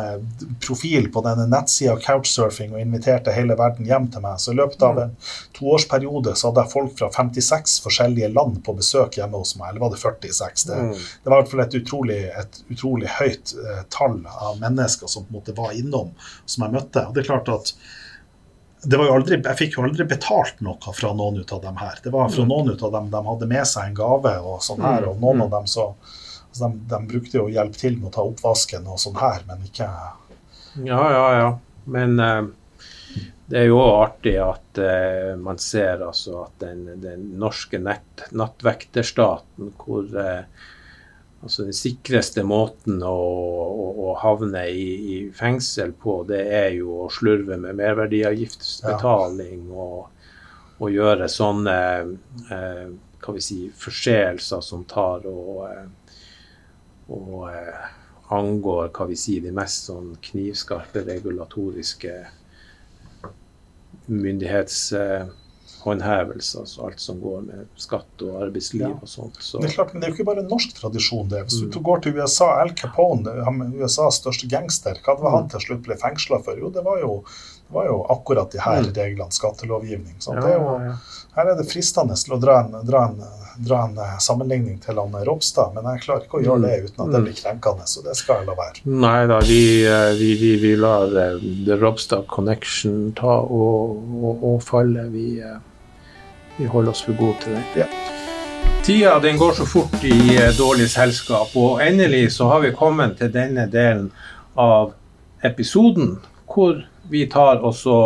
profil på denne nettsida Couchsurfing og inviterte hele verden hjem til meg. Så i løpet av en toårsperiode så hadde jeg folk fra 56 forskjellige land på besøk hjemme hos meg. Eller var det 46? Det, Mm. det var i hvert fall et utrolig, et utrolig høyt eh, tall av mennesker som på en måte var innom, som jeg møtte. Og det er klart at aldri, jeg fikk jo aldri betalt noe fra noen ut av dem her. Det var fra noen ut av dem de hadde med seg en gave, og sånn her, og noen av dem så altså de, de brukte jo hjelp til med å ta oppvasken og sånn her, men ikke Ja, ja, ja. Men eh, det er jo artig at eh, man ser altså at den, den norske nett, nattvekterstaten, hvor eh, altså den sikreste måten å, å, å havne i, i fengsel på, det er jo å slurve med merverdiavgiftsbetaling og, og gjøre sånne eh, hva vi si, forseelser som tar og, eh, og eh, angår hva vi si, de mest sånn knivskarpe regulatoriske myndighetshåndhevelser, altså alt som går med skatt og arbeidsliv Ja. og sånt. Så, Det er klart, men det er jo ikke bare norsk tradisjon. det. Hvis Mm. du går til USA, Al Capone, USAs største gangster, hva var han til slutt ble fengsla for? Jo, det var jo Det var jo akkurat de her Mm. reglene, skattelovgivning. Ja, det er jo, her er det fristende til å dra en, dra en, dra en eh, sammenligning til han Ropstad, men jeg klarer ikke å gjøre det uten at det Mm. blir krenkende, så det skal jeg la være. Nei da, vi, eh, vi, vi, vi lar eh, The Robstad Connection ta og, og, og falle. Vi, eh, vi holder oss for gode til det. Ja. Tida den går så fort i eh, dårlig selskap, og endelig så har vi kommet til denne delen av episoden hvor vi tar og så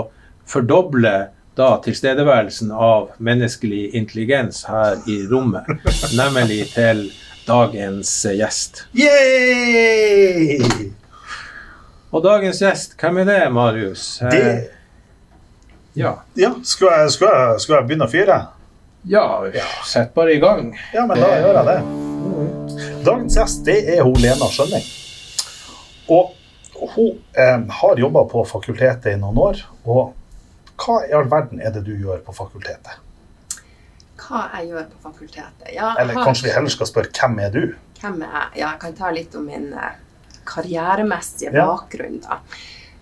fordobler da tilstedeværelsen av menneskelig intelligens her i rommet, nemlig til dagens eh, gjest. Yay! Og dagens gjest, hvem er det, Marius? Eh, Det, Ja. ja, skal jeg, skal, jeg, skal jeg begynne å fyre? ja, sett bare i gang. Ja, men da gjør jeg det. Dagens gjest det er hun Lena Skjønning. Og hun eh, har jobba på fakultetet i noen år. Og hva i all verden er det du gjør på fakultetet? Hva jeg gjør på fakultetet? Ja, Eller har- kanskje vi heller skal spørre hvem er du? Hvem er jeg? Ja, jeg kan ta litt om min eh, karrieremessige Ja. bakgrunn. da.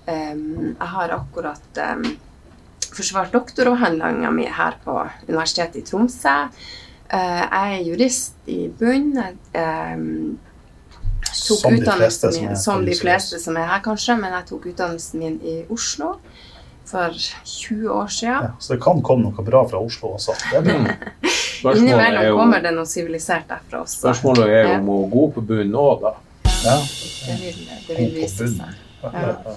Um, jeg har akkurat em, forsvart doktoravhandlinga mi her på Universitetet i Tromsø. Eh, jeg er jurist i bunn. Jeg tok Som de fleste utdannelsen som er min, som de fleste som er her, kanskje, men jeg tok utdannelsen min i Oslo for 20 år siden. Ja, så det kan komme noe bra fra Oslo også. Er. Mm. Er Innimellom jo, kommer det noe sivilisert derfra også. spørsmålet er jo om hun er god på bunnen òg, da. Ja. Det vil, det vil vise seg. Ja.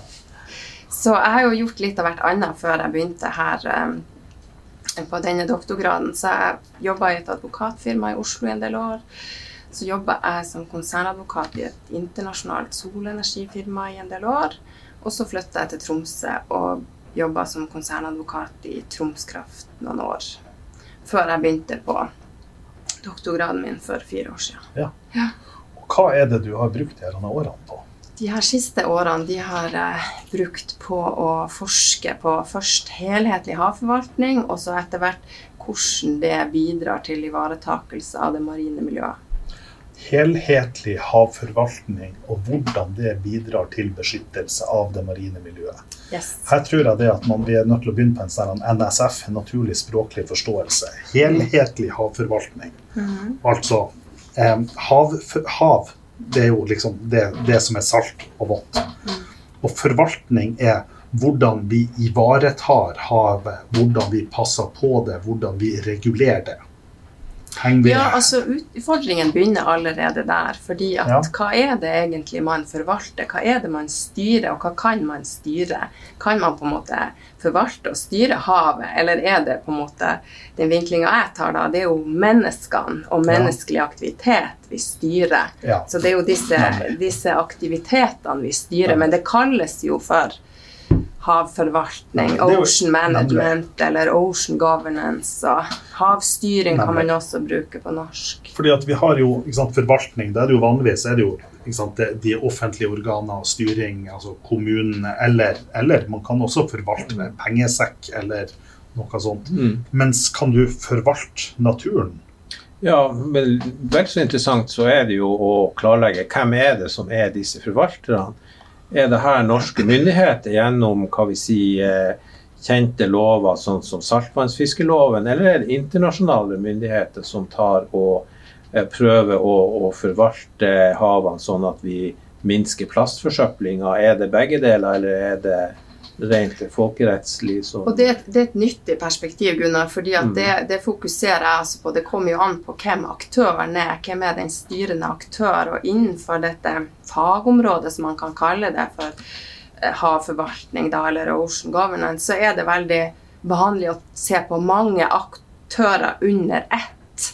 Så jeg har jo gjort litt av hvert annet før jeg begynte her um, på denne doktorgraden. Så jeg jobba i et advokatfirma i Oslo i en del år. Så jobba jeg som konsernadvokat i et internasjonalt solenergifirma i en del år. Og så flytta jeg til Tromsø og jobba som konsernadvokat i Troms Kraft noen år. Før jeg begynte på doktorgraden min for fire år siden. Og hva er det du har brukt disse årene på? De her siste årene de har jeg brukt på å forske på først helhetlig havforvaltning, og så etter hvert hvordan det bidrar til ivaretakelse av det marine miljøet. Helhetlig havforvaltning og hvordan det bidrar til beskyttelse av det marine miljøet. Yes. Her tror jeg det at man er nødt til å begynne på en sånn NSF, naturlig språklig forståelse. Helhetlig havforvaltning. Mhm. Altså eh, hav, hav, det er jo liksom det, det som er salt og vått. Og forvaltning er hvordan vi ivaretar havet, hvordan vi passer på det, hvordan vi regulerer det. Ja, altså Utfordringen begynner allerede der. fordi at Ja. hva er det egentlig man forvalter? Hva er det man styrer, og hva kan man styre? Kan man på en måte forvalte og styre havet, eller er det på en måte den vinklinga jeg tar da, det er jo menneskene og menneskelig aktivitet vi styrer. Ja. Så det er jo disse, disse aktivitetene vi styrer, men det kalles jo for havforvaltning, det ocean management eller ocean governance. Og havstyring kan man også bruke på norsk. Fordi at vi har jo ikke sant, forvaltning, da er det jo vanligvis er det jo ikke sant, det- de offentlige organer og styring, altså kommunene, eller, eller man kan også forvalte med pengesekk eller noe sånt. Mm. Mens kan du forvalte naturen? Ja, men vel så interessant så er det jo å klarlegge hvem er det som er disse forvalterne. Er det her norske myndigheter gjennom hva vi sier, kjente lover sånn som saltvannsfiskeloven, eller er det internasjonale myndigheter som tar og eh, prøver å, å forvalte havene sånn at vi minsker plastforsøplinga? Er det begge deler, eller er det rent folkerettslig? Så... Og det, et- det er et nyttig perspektiv, Gunnar, fordi Mm. det, det fokuserer jeg altså på. Det kommer jo an på hvem aktøren er. Hvem er den styrende aktør? Og innenfor dette fagområdet, som man kan kalle det for eh, havforvaltning, da, eller ocean governance, så er det veldig vanlig å se på mange aktører under ett.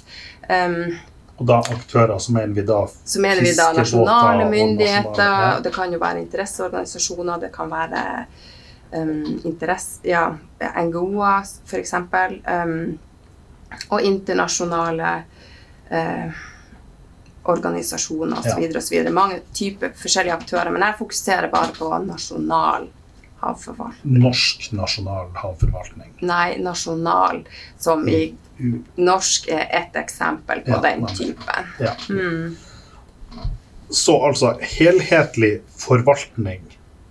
Um, Og da aktører, som er vi da Som er vi da nasjonale myndigheter, det kan jo være interesseorganisasjoner, det kan være um, interesse, ja, NGO-er f.eks. Um, og internasjonale uh, organisasjoner osv. Ja. osv. Mange typer forskjellige aktører, men jeg fokuserer bare på nasjonal havforvaltning. norsk nasjonal havforvaltning. Nei, nasjonal, som i norsk er ett eksempel på Ja, den typen. Ja. Mm. Så altså helhetlig forvaltning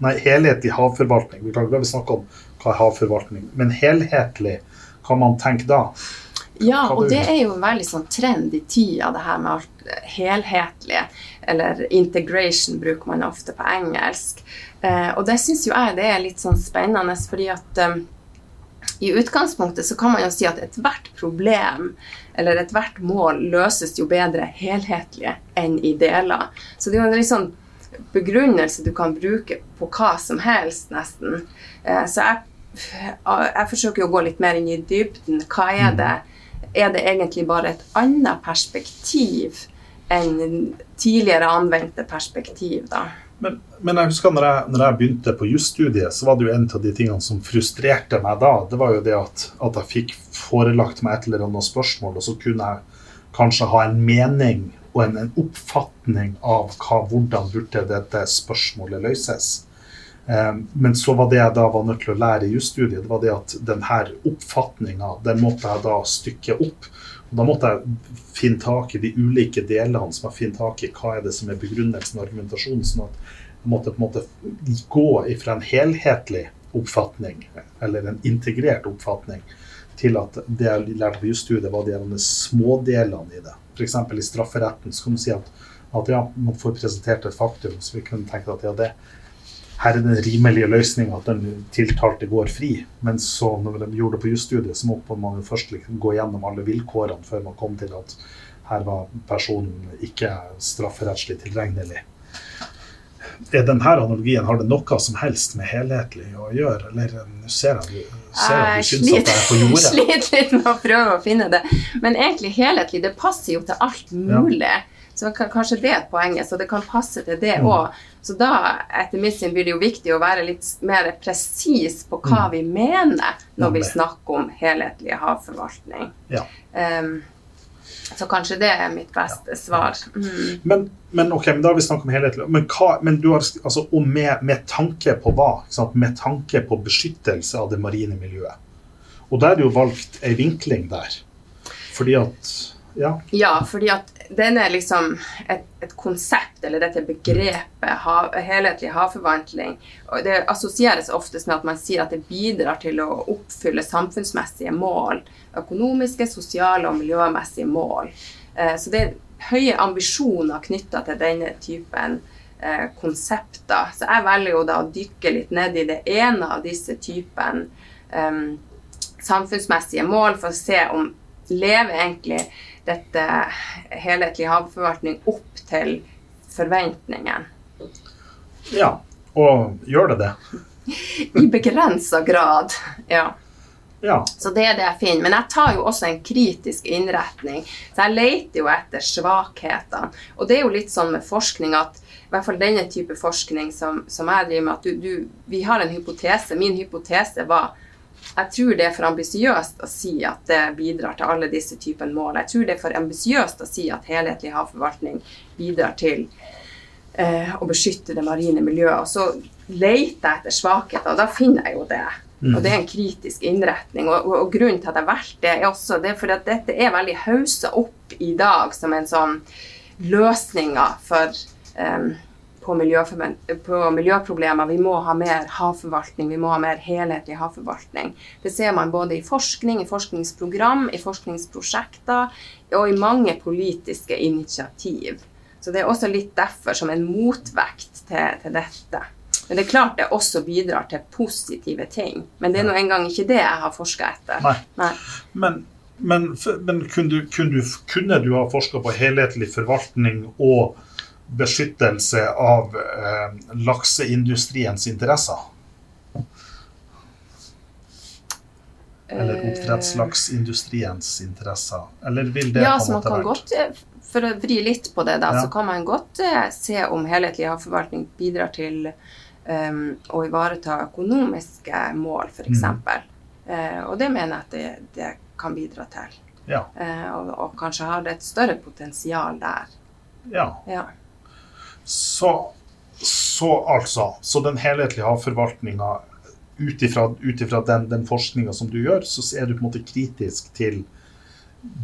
Nei, helhetlig havforvaltning. Vi kan ikke snakke om hva er havforvaltning, men helhetlig, hva man tenker da? Ja, og det er jo en veldig sånn trend i tida, det her med alt helhetlige. Eller integration bruker man ofte på engelsk. Eh, og det syns jo jeg det er litt sånn spennende, fordi at eh, i utgangspunktet så kan man jo si at ethvert problem eller ethvert mål løses jo bedre helhetlig enn i deler. Så det er jo en litt sånn begrunnelse du kan bruke på hva som helst, nesten. Eh, Så jeg, jeg forsøker å gå litt mer inn i dybden. Hva er det? Er det egentlig bare et annet perspektiv enn tidligere anvendte perspektiv, da? Men, men jeg husker når jeg, når jeg begynte på jusstudiet, så var det jo en av de tingene som frustrerte meg da, det var jo det at, at jeg fikk forelagt meg et eller annet spørsmål, og så kunne jeg kanskje ha en mening og en, en oppfatning av hva, hvordan burde dette spørsmålet løses. Eh, Men så var det jeg da var nødt til å lære i jusstudiet, det var det at denne oppfatninga, den måtte jeg da stykke opp. Og da måtte jeg finne tak i de ulike delene som jeg finner tak i hva er det som er begrunnelsen og argumentasjonen. sånn at jeg måtte på en måte gå fra en helhetlig oppfatning, eller en integrert oppfatning, til at det jeg lærte på jusstudiet, var de smådelene i det. F.eks. i strafferetten så kan du si at, at ja, man får presentert et faktum, så vi kunne tenke at ja, det, her er den rimelige løsninga at den tiltalte går fri. Men så når de gjorde det på jusstudiet, så måtte man jo først liksom gå gjennom alle vilkårene før man kom til at her var personen ikke strafferettslig tilregnelig. Er denne analogien, har det noe som helst med helhetlig å gjøre? Eller nå ser jeg du, ser jeg du syns at jeg er på jordet. sliter litt med å prøve å finne det. Men egentlig helhetlig, det passer jo til alt mulig. Så kanskje det er poenget, så det kan passe til det Mm. Så da, etter mitt syn, blir det jo viktig å være litt mer presis på hva Mm. vi mener når vi snakker om helhetlig havforvaltning. Ja. Ehm, så kanskje det er mitt beste svar. Mm. Men, men ok, men da har vi snakket om helhetlig. Men, hva, men du har, altså, og med, med tanke på hva? Med tanke på beskyttelse av det marine miljøet. Og da er det jo valgt ei vinkling der. Fordi at Ja. Ja, fordi at den er liksom et, et konsept, eller dette begrepet, hav, helhetlig havforvandling. og det assosieres oftest med at man sier at det bidrar til å oppfylle samfunnsmessige mål. Økonomiske, sosiale og miljømessige mål. Eh, så det er høye ambisjoner knytta til denne typen eh, konsepter. Så jeg velger jo da å dykke litt ned i det ene av disse typen eh, samfunnsmessige mål for å se om lever egentlig dette helhetlige havforvaltning opp til forventningen. ja. Og gjør det det? I begrensa grad, ja. Ja. Så det er det jeg finner. Men jeg tar jo også en kritisk innretning. Så jeg leter jo etter svakhetene. Og det er jo litt sånn med forskning at i hvert fall denne type forskning som, som jeg driver med, at du, du, vi har en hypotese. Min hypotese var jeg tror det er for ambisiøst å si at det bidrar til alle disse typer mål. Jeg tror det er for ambisiøst å si at helhetlig havforvaltning bidrar til eh, å beskytte det marine miljøet. Og så leter jeg etter svakheter, og da finner jeg jo det. Og det er en kritisk innretning. Og, og, og grunnen til at jeg valgte det, er også det fordi at dette er veldig hausa opp i dag som en sånn løsninger for em, på, på miljøproblemer. Vi må ha mer havforvaltning, vi må ha mer helhetlig havforvaltning. Det ser man både i forskning, i forskningsprogram, i forskningsprosjekter og i mange politiske initiativ. Så det er også litt derfor som en motvekt til, til dette. Men det er klart det også bidrar til positive ting. Men det er nå engang ikke det jeg har forska etter. Nei. Nei. Men, men, men kunne, du, kunne, du, kunne du ha forska på helhetlig forvaltning og beskyttelse av eh, lakseindustriens interesser? Eller Eh, oppdrettslaksindustriens interesser? Eller vil det Ja, på så en måte vært godt, eh, For å vri litt på det, da, Ja. så kan man godt eh, se om helhetlig havforvaltning bidrar til um, å ivareta økonomiske mål, f.eks. Mm. Eh, og det mener jeg at det, det kan bidra til. Ja. Eh, og, og kanskje har det et større potensial der. ja. Ja. Så, så altså Så den helhetlige havforvaltninga ut ifra den, den forskninga som du gjør, så er du på en måte kritisk til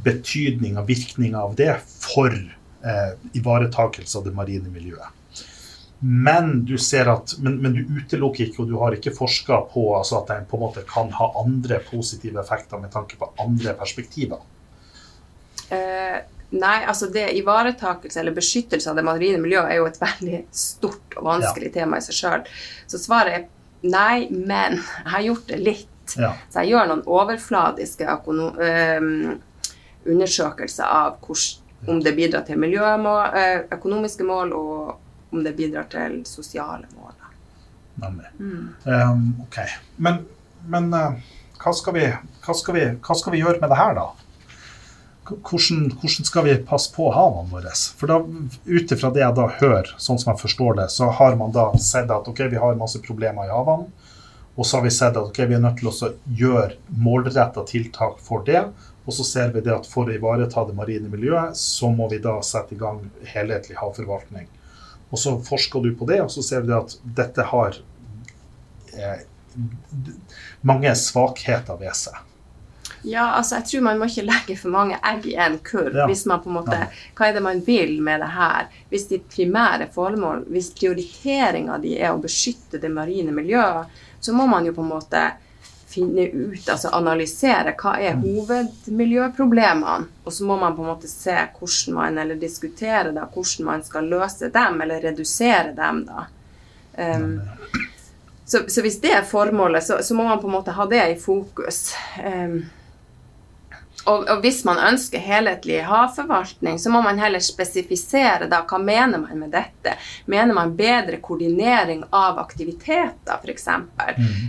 betydninga, virkninga av det for eh, ivaretakelse av det marine miljøet. Men du ser at, men, men du utelukker ikke, og du har ikke forska på altså at den på en måte kan ha andre positive effekter med tanke på andre perspektiver. Eh, nei, altså det ivaretakelse eller beskyttelse av det marine miljøet er jo et veldig stort og vanskelig tema i seg sjøl. Så svaret er nei, men jeg har gjort det litt. Ja. Så jeg gjør noen overfladiske øhm, undersøkelser av hvor, om det bidrar til miljømål, øh, økonomiske mål, og om det bidrar til sosiale mål. Nemlig. Mm. Um, ok. Men, men uh, hva, skal vi, hva, skal vi, hva skal vi gjøre med det her, da? Hvordan, hvordan skal vi passe på havene våre? For da, Ut ifra det jeg da hører, sånn som jeg forstår det, så har man da sett at ok, vi har masse problemer i havene. Og så har vi sett at okay, vi er nødt til å gjøre målretta tiltak for det. Og så ser vi det at for å ivareta det marine miljøet, så må vi da sette i gang helhetlig havforvaltning. Og så forsker du på det, og så ser vi at dette har eh, mange svakheter ved seg. Ja, altså jeg tror man må ikke legge for mange egg i en kurv. Ja. Hvis man på en måte, Ja. Hva er det man vil med det her? Hvis ditt primære formål, hvis prioriteringa di er å beskytte det marine miljøet, så må man jo på en måte finne ut, altså analysere hva er hovedmiljøproblemene. Og så må man på en måte se hvordan man, eller diskutere da, hvordan man skal løse dem, eller redusere dem. da. Um, så, så hvis det er formålet, så, så må man på en måte ha det i fokus. Um, og, og hvis man ønsker helhetlig havforvaltning, så må man heller spesifisere da, hva mener man med dette. Mener man bedre koordinering av aktiviteter, f.eks.?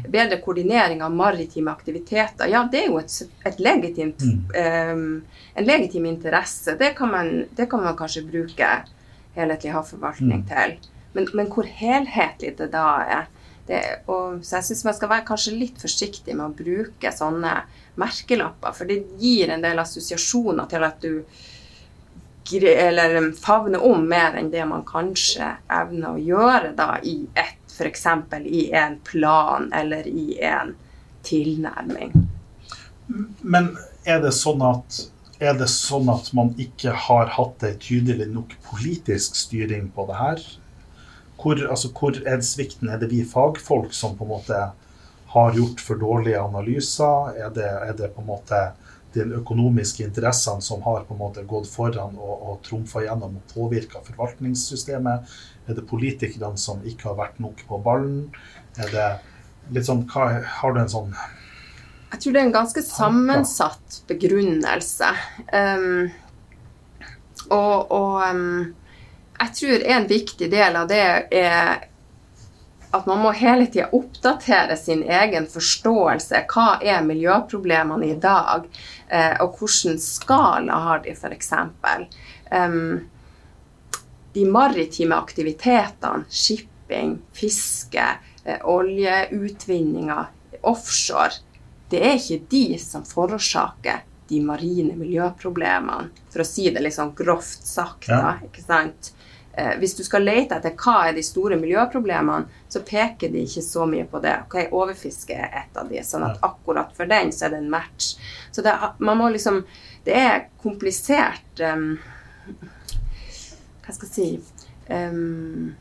Bedre koordinering av maritime aktiviteter? Ja, det er jo et, et legitimt, um, en legitim interesse. Det kan, man, det kan man kanskje bruke helhetlig havforvaltning til. Men, men hvor helhetlig det da er det, og, Så jeg syns man skal være kanskje litt forsiktig med å bruke sånne merkelapper, for det gir en del assosiasjoner til at du eller favner om mer enn det man kanskje evner å gjøre da i ett, F.eks. i en plan eller i en tilnærming. Men er det sånn at er det sånn at man ikke har hatt ei tydelig nok politisk styring på det her? Hvor, altså, hvor er svikten? Er det vi fagfolk som på en måte har gjort for dårlige analyser? Er det, er det på en måte de økonomiske interessene som har på en måte gått foran og, og trumfa gjennom og påvirka forvaltningssystemet? Er det politikerne som ikke har vært nok på ballen? Er det litt sånn, hva, Har du en sånn Jeg tror det er en ganske sammensatt begrunnelse. Um, og og um, jeg tror en viktig del av det er at man må hele tida oppdatere sin egen forståelse. Hva er miljøproblemene i dag, eh, og hvilken skala har de, f.eks. Um, de maritime aktivitetene, shipping, fiske, eh, oljeutvinninger, offshore, det er ikke de som forårsaker de marine miljøproblemene, for å si det litt sånn grovt sagt. Da, ikke sant? Eh, hvis du skal lete etter hva er de store miljøproblemene, så peker de ikke så mye på det. Ok, Overfiske er et av de, sånn at akkurat for den så er det en match. Så det, man må liksom Det er komplisert um, Hva skal jeg si um,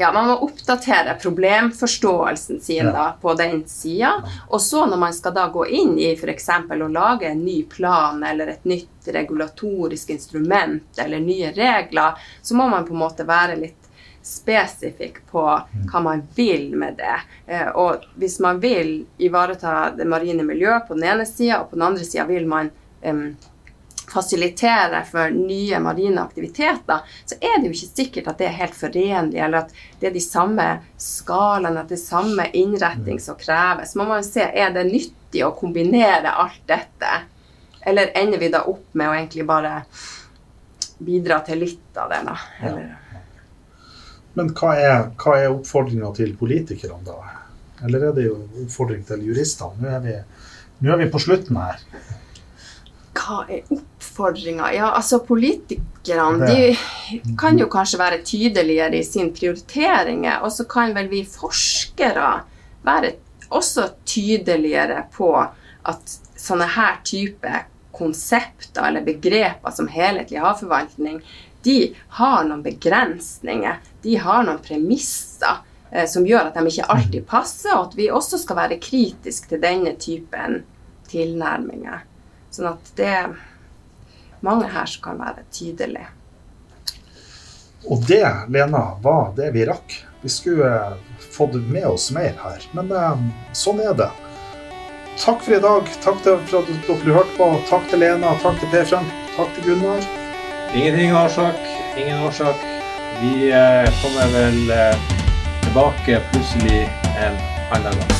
ja, Man må oppdatere problemforståelsen sin Ja. da, på den sida. Og så når man skal da gå inn i f.eks. å lage en ny plan eller et nytt regulatorisk instrument eller nye regler, så må man på en måte være litt spesifikk på hva man vil med det. Eh, Og hvis man vil ivareta det marine miljøet på den ene sida, og på den andre sida vil man em, fasilitere for nye marine aktiviteter, så er det jo ikke sikkert at det er helt forenlig, eller at det er de samme skalaene, at det er samme innretting som kreves. Man må jo se er det nyttig å kombinere alt dette, eller ender vi da opp med å egentlig bare bidra til litt av det, da? Ja. Eller, Men hva er, hva er oppfordringa til politikerne, da? Eller er det jo oppfordring til juristene? Nå er vi, nå er vi på slutten her. Hva er oppfordringa? Ja, altså politikerne de kan jo kanskje være tydeligere i sine prioriteringer, og så kan vel vi forskere være også tydeligere på at sånne her type konsepter eller begreper som helhetlig havforvaltning, de har noen begrensninger. De har noen premisser eh, som gjør at de ikke alltid passer, og at vi også skal være kritiske til denne typen tilnærminger. Sånn at det mange her som kan være tydelig. Og det, Lena, var det vi rakk. Vi skulle eh, fått med oss mer her, men eh, sånn er det. Takk for i dag. Takk til, for at dere hørte på. Takk til Lena, takk til Per Frank, takk til Gunnar. Ingenting årsak. Ingen årsak. Vi eh, kommer vel tilbake plutselig en annen gang.